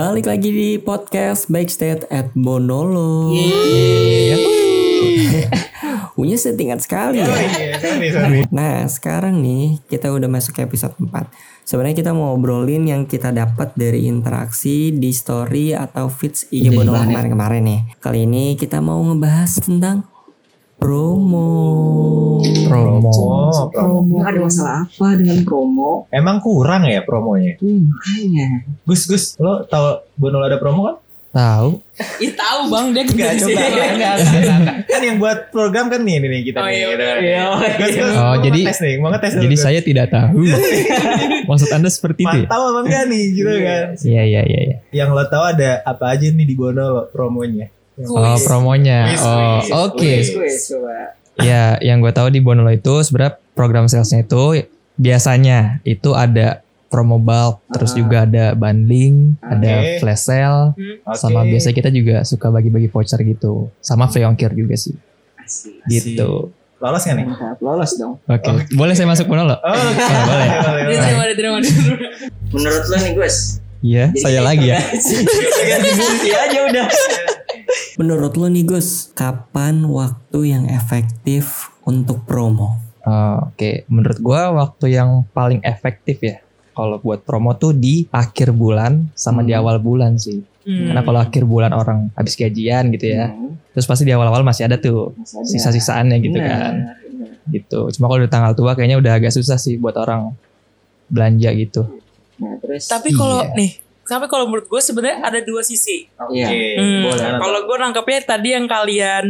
Balik lagi di podcast Backstage at Bonolo. Punya settingan sekali ya. Nah sekarang nih kita udah masuk ke episode 4 Sebenarnya kita mau ngobrolin yang kita dapat dari interaksi di story atau feeds IG Bonolo kemarin-kemarin nih. Kali ini kita mau ngebahas tentang promo promo. Oh, promo. Nggak ada masalah apa dengan promo. Emang kurang ya promonya? Hmm, makanya. Gus, Gus, lo tau Bonol ada promo kan? Tahu? Ih tahu bang dia Enggak, coba. sih. Enggak, enggak, enggak, enggak. Kan yang buat program kan nih, nih, nih kita Oh, nih. iya, gitu. iya. Gus, Gus, Oh, jadi- nih, mau ngetes dulu, Jadi Gus. saya tidak tahu. Maksud anda seperti itu? ya? Mantap apa enggak nih, gitu kan? Iya iya iya. iya. Yang lo tahu ada apa aja nih di Bonol promonya? Oh promonya. Kuis, Oh oke. Kuis, coba. Ya yang gue tahu di Bonolo itu sebenarnya program salesnya itu biasanya itu ada promo bulk, terus Ah. juga ada bundling, Oke. ada flash sale, Oke. sama biasanya kita juga suka bagi-bagi voucher gitu, sama free ongkir juga sih, Asik. gitu. Lolos kan nih? Lolos dong. Oke, boleh saya masuk Bonolo? Oh, oke. Oh, boleh. boleh, boleh. Menurut lo nih Gus? Iya, saya lagi ya. Iya aja udah. Menurut lo nih Gus, kapan waktu yang efektif untuk promo? Oh, Oke, menurut gua waktu yang paling efektif ya kalau buat promo tuh di akhir bulan sama di Hmm. awal bulan sih. Hmm. Karena kalau akhir bulan orang habis gajian gitu ya, Hmm, terus pasti di awal-awal masih ada tuh sisa-sisaannya gitu Benar, kan. Gitu. Cuma kalau di tanggal tua kayaknya udah agak susah sih buat orang belanja gitu. Nah, terus Tapi kalau Iya. nih, tapi kalau menurut gue sebenarnya ada dua sisi. Iya. Oke, Hmm, boleh. Kalau gue nangkepnya tadi yang kalian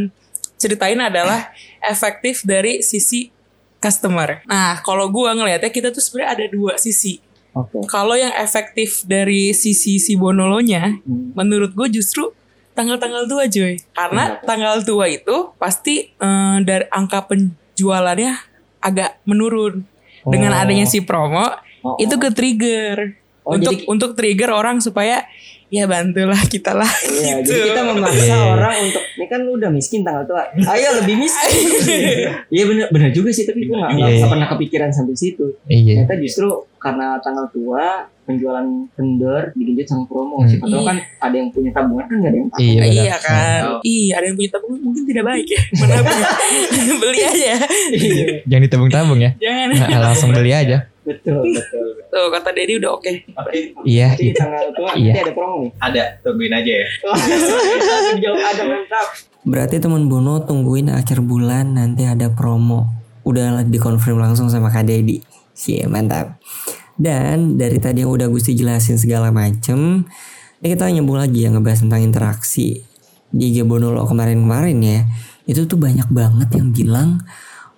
ceritain adalah efektif dari sisi customer. Nah, kalau gue ngelihatnya kita tuh sebenarnya ada dua sisi. Oke. Kalau yang efektif dari sisi si Bonolonya, Hmm. menurut gue justru tanggal-tanggal tua Joy. Karena tanggal tua itu pasti eh, dari angka penjualannya agak menurun. Dengan Oh. adanya si promo, Oh, itu ke trigger. Oh, untuk jadi- untuk trigger orang supaya ya bantulah kita lah Iya, gitu. jadi kita memaksa Iya. orang untuk ini kan lu udah miskin tanggal tua. Ayo lebih miskin. Iya bener bener juga sih tapi gue nggak Iya, iya. pernah kepikiran sampai situ. Iya. Ternyata justru karena tanggal tua penjualan vendor digenjot sama promo. Hmm. Siapa tahu Iya. kan ada yang punya tabungan kan nggak ada yang tahu. Iya. benar. Iya kan. Iya, ada yang punya tabungan mungkin tidak baik ya. Menabung. Beli aja. Iya, Jangan ditabung-tabung ya. Jangan. Nah, langsung beli aja. Betul betul. Tuh kata Dedi udah oke. Oke, Iya, Jadi gitu. tanggal tua Iya. nanti ada promo nih. ada, tungguin aja ya. Ada mantap. Berarti teman Bono tungguin akhir bulan nanti ada promo. Udah dikonfirm langsung sama Kak Dedi. Cie, mantap. Dan dari tadi yang udah Gusti jelasin segala macem, ini kita nyambung lagi ya ngebahas tentang interaksi di IG Bonolo kemarin-kemarin ya. Itu tuh banyak banget yang bilang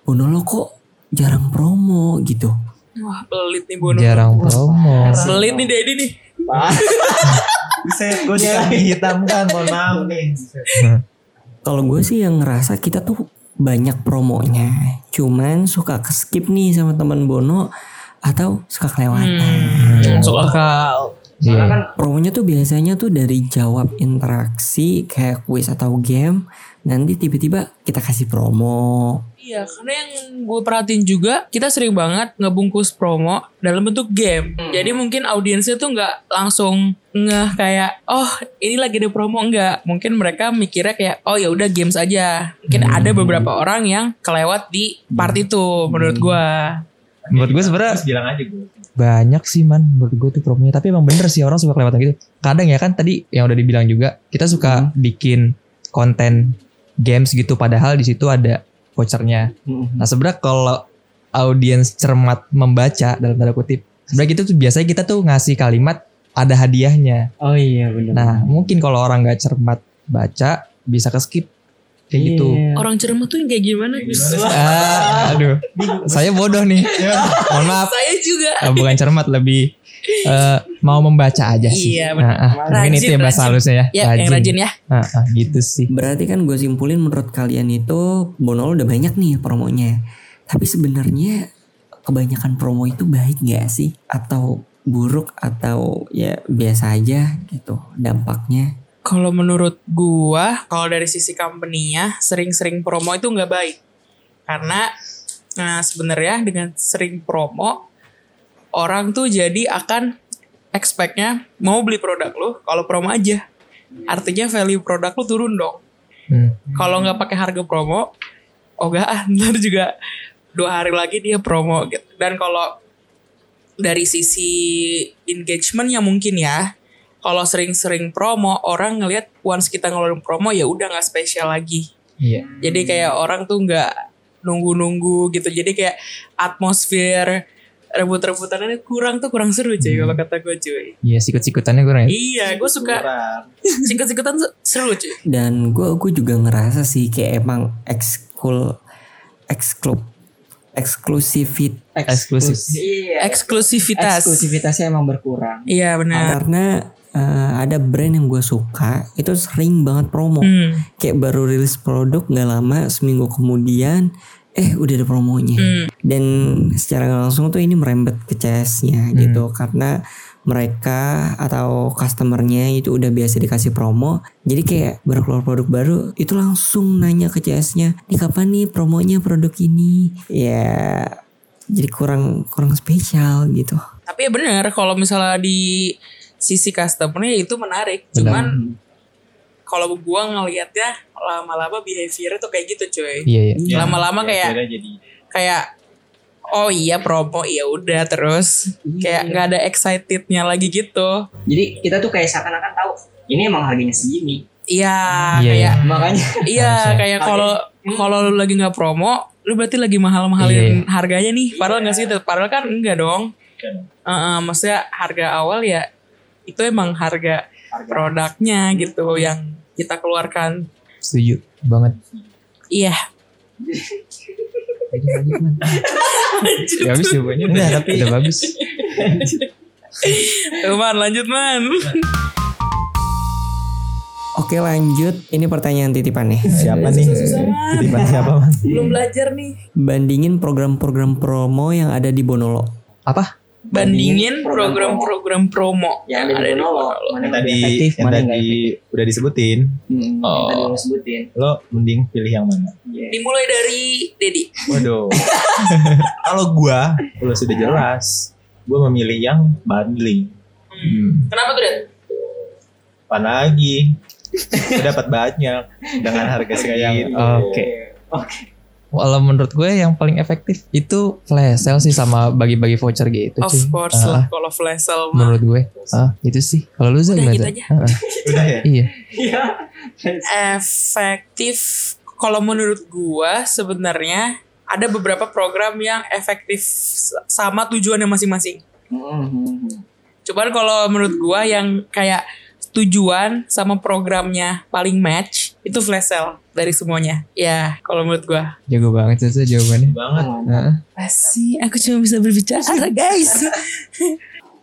Bonolo kok jarang promo gitu. Wah, pelit nih Bono. Jarang promo. Pelit nih Dedi nih. Bisa gue hitam kan, mohon maaf nih. Kalau gue sih yang ngerasa kita tuh banyak promonya, cuman suka ke skip nih sama teman Bono atau suka kelewatan. Hmm, akal. Karena Iya. kan Promonya tuh biasanya tuh dari jawab interaksi kayak quiz atau game, nanti tiba-tiba kita kasih promo. Iya, karena yang gue perhatiin juga kita sering banget ngebungkus promo dalam bentuk game. Jadi mungkin audiensnya tuh nggak langsung ngeh kayak oh ini lagi ada promo enggak. Mungkin mereka mikirnya kayak oh ya udah games aja. Mungkin ada beberapa orang yang kelewat di part itu menurut gue. Menurut gue sebenarnya Terus bilang aja gue. banyak sih man menurut gue tuh promonya tapi emang bener sih orang suka kelewatan gitu kadang ya kan tadi yang udah dibilang juga kita suka bikin konten games gitu padahal di situ ada vouchernya. Nah sebenarnya kalau audiens cermat membaca dalam tanda kutip sebenarnya gitu tuh biasanya kita tuh ngasih kalimat ada hadiahnya. Oh iya benar. nah mungkin kalau orang nggak cermat baca bisa ke skip kayak gitu Iya. Orang cermat tuh yang kayak gimana? Gus? ah, aduh saya bodoh nih mohon maaf Saya juga. Eh, bukan cermat lebih eh, mau membaca aja sih. Iya, benar. Nah, ah, mungkin Rajin, itu ya bahasa rajin. halusnya ya. Ya, yang rajin ya. Ah, ah, gitu sih. Berarti kan gue simpulin menurut kalian itu Bonolo udah banyak nih promonya. Tapi sebenarnya kebanyakan promo itu baik gak sih? Atau buruk atau ya biasa aja gitu dampaknya? Kalau menurut gua, kalau dari sisi company-nya sering-sering promo itu nggak baik. Karena nah sebenarnya dengan sering promo orang tuh jadi akan expect-nya mau beli produk lu kalau promo aja. Artinya value produk lu turun dong. Hmm. Kalau nggak pakai harga promo, oh gak ah, ntar juga dua hari lagi dia promo gitu. Dan kalau dari sisi engagementnya mungkin ya, kalau sering-sering promo orang ngelihat once kita ngeluarin promo ya udah nggak spesial lagi. Iya. Jadi kayak orang tuh nggak nunggu-nunggu gitu. Jadi kayak atmosfer rebut-rebutannya kurang tuh kurang seru cuy kalau kata gue cuy. Iya, sikut-sikutannya kurang ya. Iya, gue suka sikut-sikutan seru cuy. Dan gue gue juga ngerasa sih kayak emang ekskul eksklub eksklusivit Eksklusif. Iya. Eksklusivitas. Eksklusivitasnya emang berkurang. Iya benar. karena eh, ada brand yang gue suka itu sering banget promo. Hmm. kayak baru rilis produk nggak lama seminggu kemudian eh udah ada promonya. Hmm. dan secara langsung tuh ini merembet ke CS-nya gitu karena mereka atau customernya itu udah biasa dikasih promo. Jadi kayak baru keluar produk baru itu langsung nanya ke CS-nya nih kapan nih promonya produk ini? Ya jadi kurang kurang spesial gitu. Tapi ya benar kalau misalnya di sisi customernya itu menarik. Benar. Cuman kalau gua ngelihatnya lama-lama behavior tuh kayak gitu cuy. Iya, iya. Ya, Lama-lama ya, kayak jadi kayak oh iya promo ya udah terus kayak nggak ada excitednya lagi gitu. Jadi kita tuh kayak seakan-akan tahu ini emang harganya segini. Iya Iya, kayak Makanya iya kayak kalau kalau lu lagi nggak promo lu berarti lagi mahal-mahalin harganya nih padahal nggak sih padahal kan enggak dong Kan. Heeh, maksudnya harga awal ya itu emang harga produknya gitu yang kita keluarkan Setuju banget. iya Ya habis jawabannya udah, Enggak, tapi- udah bagus. Man lanjut man Oke lanjut ini pertanyaan titipan nih siapa nih? Titipan siapa man? belum belajar nih Bandingin program-program promo yang ada di Bonolo. Apa? Bandingin program-program promo yang ada di Bonolo. Yang Mana yang tadi efektif, yang mana yang tadi udah disebutin. Hmm, yang Oh. tadi lo sebutin. Lo mending pilih yang mana? Iya. dimulai dari Dedi Waduh. Kalau gua, kalau sudah jelas, gua memilih yang bundling. Hmm. kenapa tuh Ded? Apa lagi? Dapat banyak dengan harga segitu. Oke. Kalau menurut gue yang paling efektif itu flash sale sih sama bagi-bagi voucher gitu of cuy. course Ah, lah kalau flash sale mah Menurut gue, ah itu sih. Kalau lu Udah, gimana? gitu aja. Ah, ah. Udah ya? Iya. Iya. efektif kalau menurut gua sebenarnya ada beberapa program yang efektif sama tujuannya masing-masing. Hmm. Cuman kalau menurut gua yang kayak tujuan sama programnya paling match itu flash sale dari semuanya. Ya, kalau menurut gua. Jago banget sih jawabannya. Banget. Ah, Pasti aku cuma bisa berbicara, guys.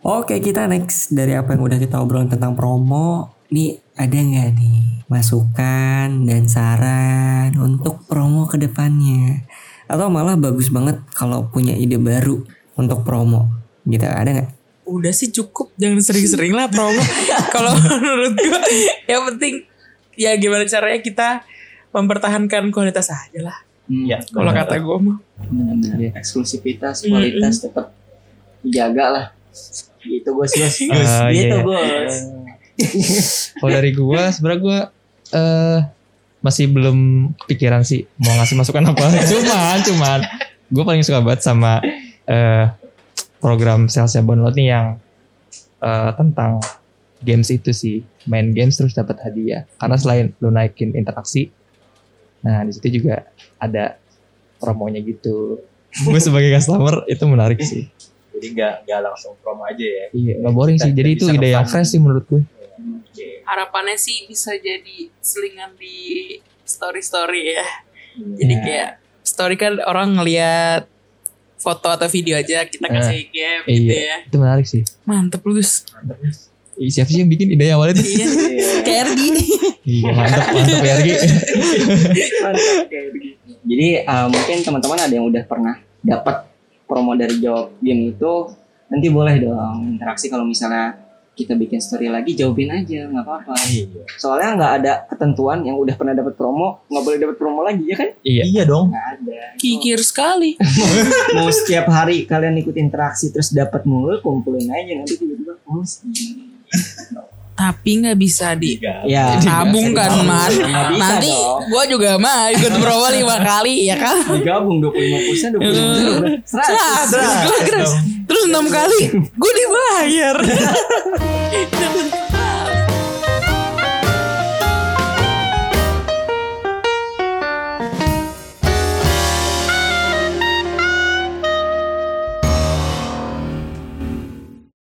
Oke kita next dari apa yang udah kita obrolin tentang promo. Nih ada nggak nih masukan dan saran untuk promo ke depannya? Atau malah bagus banget kalau punya ide baru untuk promo gitu ada nggak? Udah sih cukup, jangan sering-sering lah promo. kalau menurut gua yang penting ya gimana caranya kita mempertahankan kualitas aja lah. Iya. Kalau benar. kata gua mah. Benar-benar eksklusivitas, kualitas tetap dijaga lah. Gitu bos bos. Ah, iya, gitu iya. bos. Kalau dari gue, sebenarnya gue eh masih belum pikiran sih mau ngasih masukan apa. cuman, cuman gue paling suka banget sama eh program salesnya Bonlot nih yang eh, tentang games itu sih. Main games terus dapat hadiah. Karena selain lu naikin interaksi, nah di situ juga ada promonya gitu. Gue sebagai customer itu menarik sih. Jadi nggak nggak langsung promo aja ya. Iya, nggak boring sih. Jadi itu ide yang fresh sih menurut gue. Oke. harapannya sih bisa jadi selingan di story story ya jadi Ya. kayak story kan orang ngelihat foto atau video aja kita kasih game gitu Iya, ya itu menarik sih. mantep lu Gus Siapa sih yang bikin ide awalnya tuh? iya kayak Ergi Iya mantap mantap ya Argi. Mantap, begitu. Jadi uh, mungkin teman-teman ada yang udah pernah dapat promo dari jawab game itu nanti boleh dong interaksi kalau misalnya kita bikin story lagi jawabin aja nggak apa-apa Iya. soalnya nggak ada ketentuan yang udah pernah dapat promo nggak boleh dapat promo lagi ya kan Iya. Iya dong. nggak ada kikir sekali mau setiap hari kalian ikut interaksi terus dapat mulu kumpulin aja nanti tiba-tiba Tapi nggak bisa di. Ya. tabung kan bisa Nanti gue juga mah ikut promo lima kali ya kan. Digabung 25 persen, 25 persen, 100. Seratus. Gua kira- Terus enam kali gue dibayar.